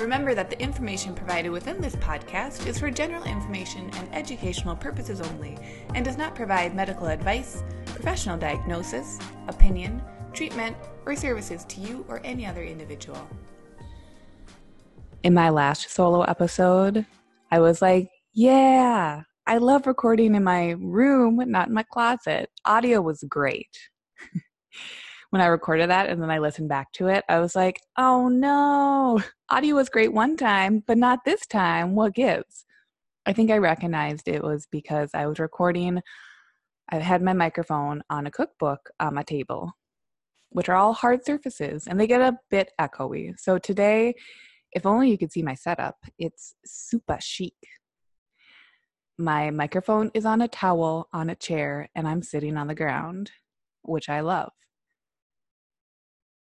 Remember that the information provided within this podcast is for general information and educational purposes only and does not provide medical advice, professional diagnosis, opinion, treatment, or services to you or any other individual. In my last solo episode, I was like, yeah, I love recording in my room, not in my closet. Audio was great. when I recorded that and then I listened back to it, I was like, oh no, audio was great one time, but not this time. What gives? I think I recognized it was because I was recording, I had my microphone on a cookbook on my table, which are all hard surfaces and they get a bit echoey. So today, if only you could see my setup, it's super chic. My microphone is on a towel on a chair and I'm sitting on the ground, which I love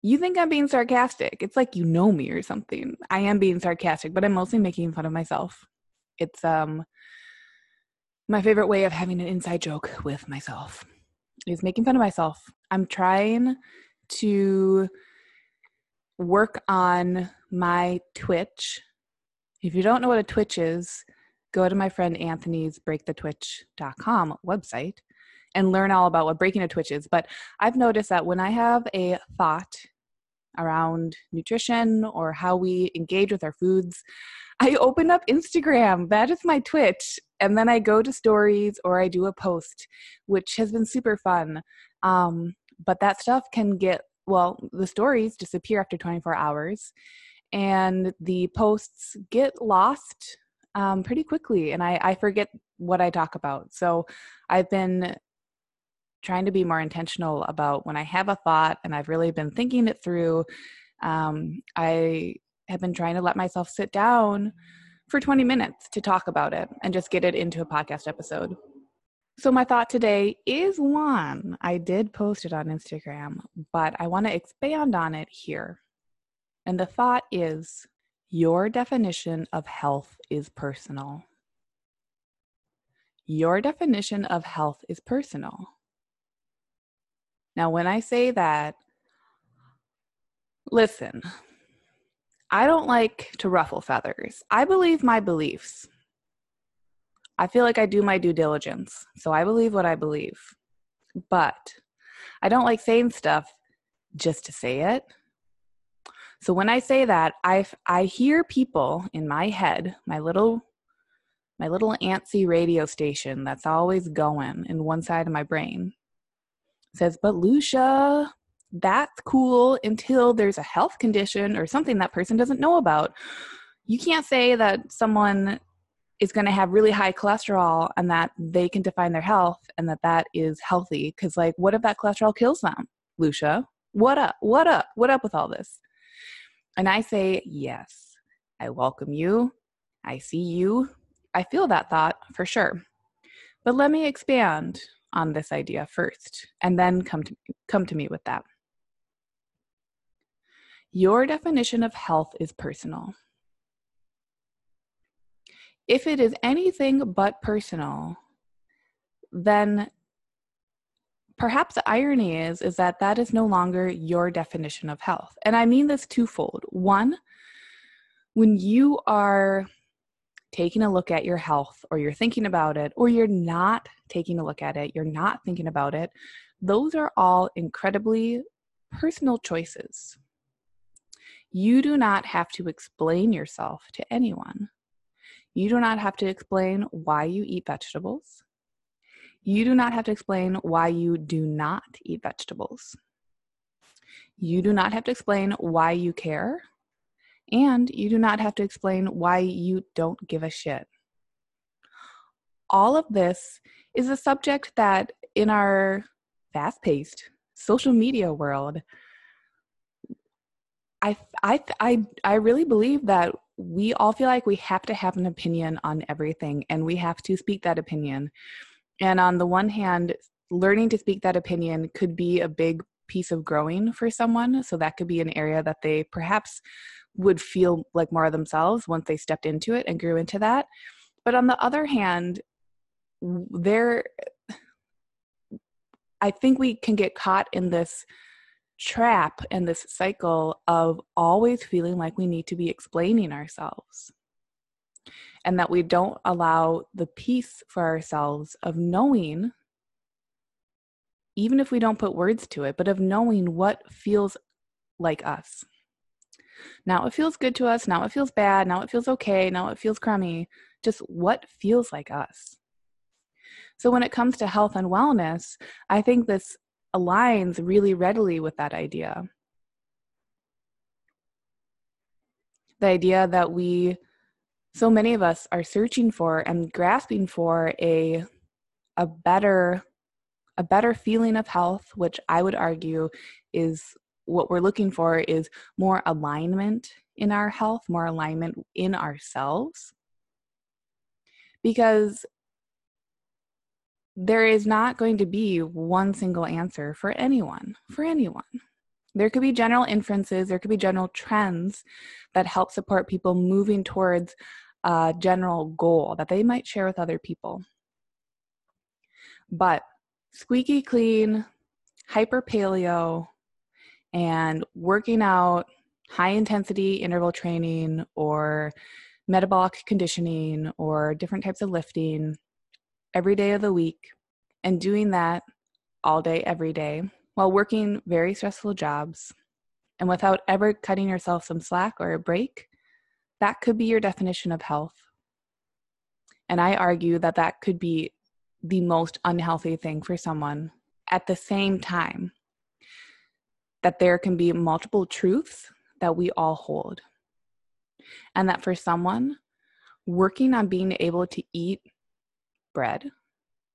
you think I'm being sarcastic. It's like you know me or something. I am being sarcastic, but I'm mostly making fun of myself. It's um my favorite way of having an inside joke with myself is making fun of myself. I'm trying to work on my Twitch. If you don't know what a Twitch is, go to my friend Anthony's breakthetwitch.com website and learn all about what breaking a twitch is. But I've noticed that when I have a thought around nutrition or how we engage with our foods, I open up Instagram. That is my Twitch. And then I go to stories or I do a post, which has been super fun. Um, but that stuff can get, well, the stories disappear after 24 hours and the posts get lost um, pretty quickly and I, I forget what I talk about. So I've been trying to be more intentional about when I have a thought and I've really been thinking it through. Um, I have been trying to let myself sit down for 20 minutes to talk about it and just get it into a podcast episode. So, my thought today is one. I did post it on Instagram, but I want to expand on it here. And the thought is your definition of health is personal. Your definition of health is personal. Now, when I say that, listen, I don't like to ruffle feathers. I believe my beliefs. I feel like I do my due diligence. So I believe what I believe. But I don't like saying stuff just to say it. So when I say that, I I hear people in my head, my little my little antsy radio station that's always going in one side of my brain says, But Lucia, that's cool until there's a health condition or something that person doesn't know about. You can't say that someone is going to have really high cholesterol and that they can define their health and that that is healthy because like what if that cholesterol kills them? Lucia what up? What up? What up with all this? And i say yes i welcome you. I see you. I feel that thought for sure. But let me expand on this idea first and then come to come to me with that. Your definition of health is personal. If it is anything but personal, then perhaps the irony is is that that is no longer your definition of health. And I mean this twofold. One, when you are taking a look at your health or you're thinking about it or you're not taking a look at it, you're not thinking about it, those are all incredibly personal choices. You do not have to explain yourself to anyone. You do not have to explain why you eat vegetables. You do not have to explain why you do not eat vegetables. You do not have to explain why you care and you do not have to explain why you don't give a shit. All of this is a subject that in our fast paced social media world, I, I, I, I really believe that we all feel like we have to have an opinion on everything and we have to speak that opinion. And on the one hand, learning to speak that opinion could be a big piece of growing for someone. So that could be an area that they perhaps would feel like more of themselves once they stepped into it and grew into that. But on the other hand, there I think we can get caught in this trap and this cycle of always feeling like we need to be explaining ourselves and that we don't allow the peace for ourselves of knowing even if we don't put words to it but of knowing what feels like us now it feels good to us now it feels bad now it feels okay now it feels crummy just what feels like us so when it comes to health and wellness i think this aligns really readily with that idea. The idea that we, so many of us, are searching for and grasping for a, a better, a better feeling of health, which I would argue is what we're looking for is more alignment in our health, more alignment in ourselves. Because there is not going to be one single answer for anyone, for anyone. There could be general inferences, there could be general trends that help support people moving towards a general goal that they might share with other people. But squeaky clean, hyper paleo, and working out, high intensity interval training, or metabolic conditioning, or different types of lifting every day of the week and doing that all day, every day, while working very stressful jobs and without ever cutting yourself some slack or a break, that could be your definition of health. And I argue that that could be the most unhealthy thing for someone at the same time that there can be multiple truths that we all hold. And that for someone, working on being able to eat bread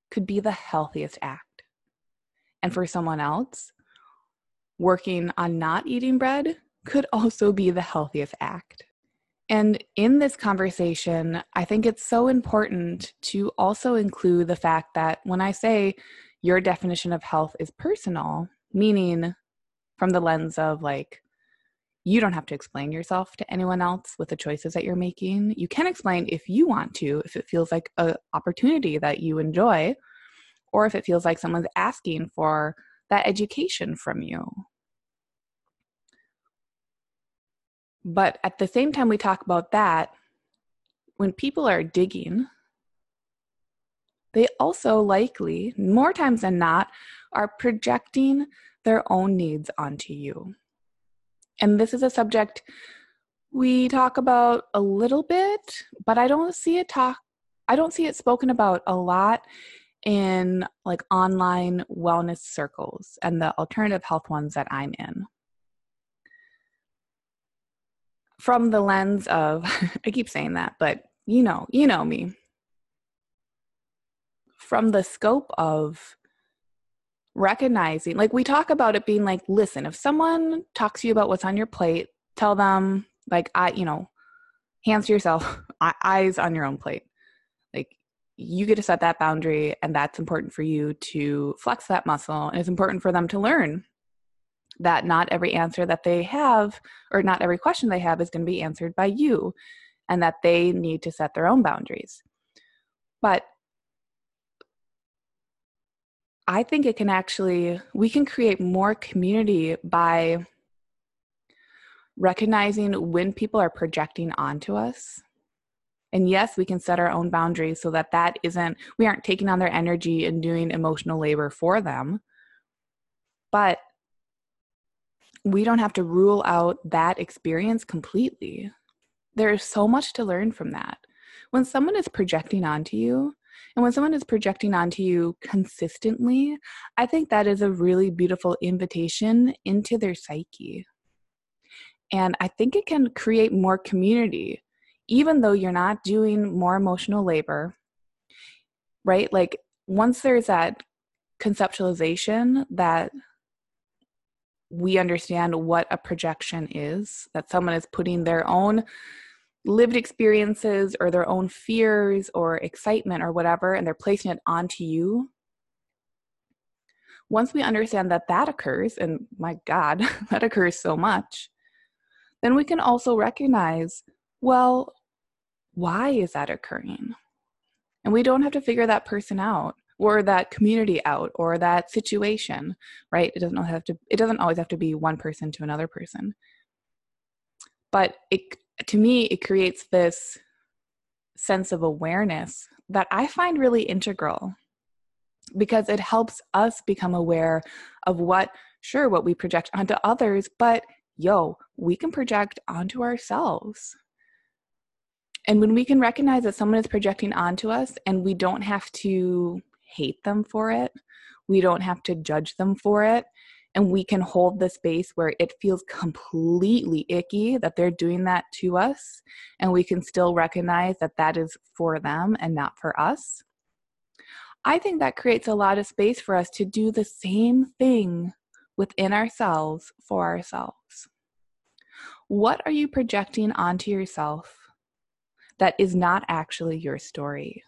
could be the healthiest act. And for someone else, working on not eating bread could also be the healthiest act. And in this conversation, I think it's so important to also include the fact that when I say your definition of health is personal, meaning from the lens of like you don't have to explain yourself to anyone else with the choices that you're making. You can explain if you want to, if it feels like an opportunity that you enjoy, or if it feels like someone's asking for that education from you. But at the same time, we talk about that, when people are digging, they also likely, more times than not, are projecting their own needs onto you. And this is a subject we talk about a little bit, but I don't see it talk I don't see it spoken about a lot in like online wellness circles and the alternative health ones that I'm in. From the lens of I keep saying that, but you know, you know me. From the scope of recognizing like we talk about it being like listen if someone talks to you about what's on your plate tell them like i you know hands to yourself eyes on your own plate. Like you get to set that boundary and that's important for you to flex that muscle and it's important for them to learn that not every answer that they have or not every question they have is going to be answered by you and that they need to set their own boundaries. But I think it can actually, we can create more community by recognizing when people are projecting onto us. And yes, we can set our own boundaries so that that isn't, we aren't taking on their energy and doing emotional labor for them. But we don't have to rule out that experience completely. There is so much to learn from that. When someone is projecting onto you, and when someone is projecting onto you consistently, I think that is a really beautiful invitation into their psyche. And I think it can create more community, even though you're not doing more emotional labor, right? Like once there's that conceptualization that we understand what a projection is, that someone is putting their own lived experiences or their own fears or excitement or whatever, and they're placing it onto you, once we understand that that occurs, and my God, that occurs so much, then we can also recognize well, why is that occurring? And we don't have to figure that person out or that community out or that situation, right? It doesn't have to it doesn't always have to be one person to another person. But it to me it creates this sense of awareness that I find really integral because it helps us become aware of what sure what we project onto others, but yo, we can project onto ourselves. And when we can recognize that someone is projecting onto us and we don't have to hate them for it, we don't have to judge them for it, and we can hold the space where it feels completely icky that they're doing that to us, and we can still recognize that that is for them and not for us. I think that creates a lot of space for us to do the same thing within ourselves for ourselves. What are you projecting onto yourself that is not actually your story?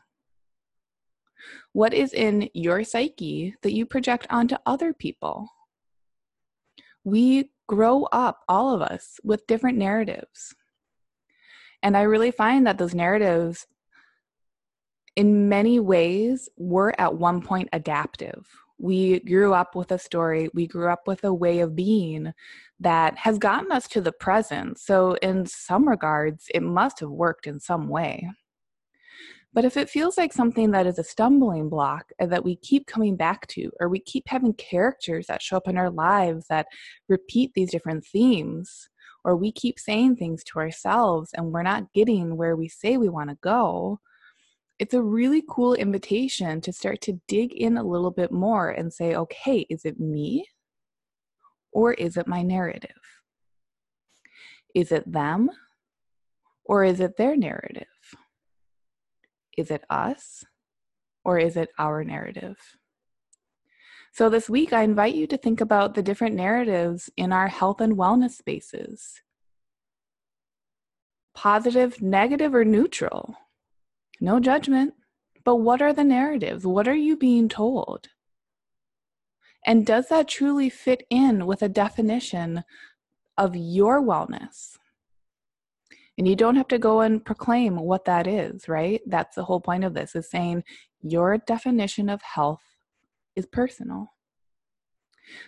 What is in your psyche that you project onto other people? We grow up, all of us, with different narratives. And I really find that those narratives, in many ways, were at one point adaptive we grew up with a story, we grew up with a way of being that has gotten us to the present. So, in some regards, it must have worked in some way. But if it feels like something that is a stumbling block uh, that we keep coming back to, or we keep having characters that show up in our lives that repeat these different themes, or we keep saying things to ourselves and we're not getting where we say we want to go, it's a really cool invitation to start to dig in a little bit more and say, okay, is it me or is it my narrative? Is it them or is it their narrative? Is it us or is it our narrative? So, this week, I invite you to think about the different narratives in our health and wellness spaces positive, negative, or neutral. No judgment. But what are the narratives? What are you being told? And does that truly fit in with a definition of your wellness? And you don't have to go and proclaim what that is, right? That's the whole point of this is saying your definition of health is personal.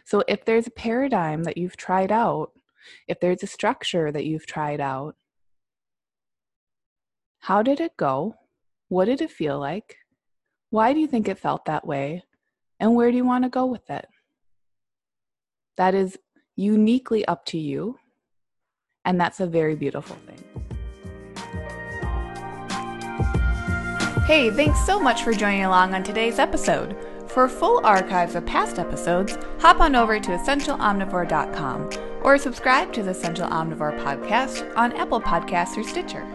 So if there's a paradigm that you've tried out, if there's a structure that you've tried out, how did it go? What did it feel like? Why do you think it felt that way? And where do you want to go with it? That is uniquely up to you. And that's a very beautiful thing. Hey, thanks so much for joining along on today's episode. For full archives of past episodes, hop on over to essentialomnivore.com or subscribe to the Essential Omnivore podcast on Apple Podcasts or Stitcher.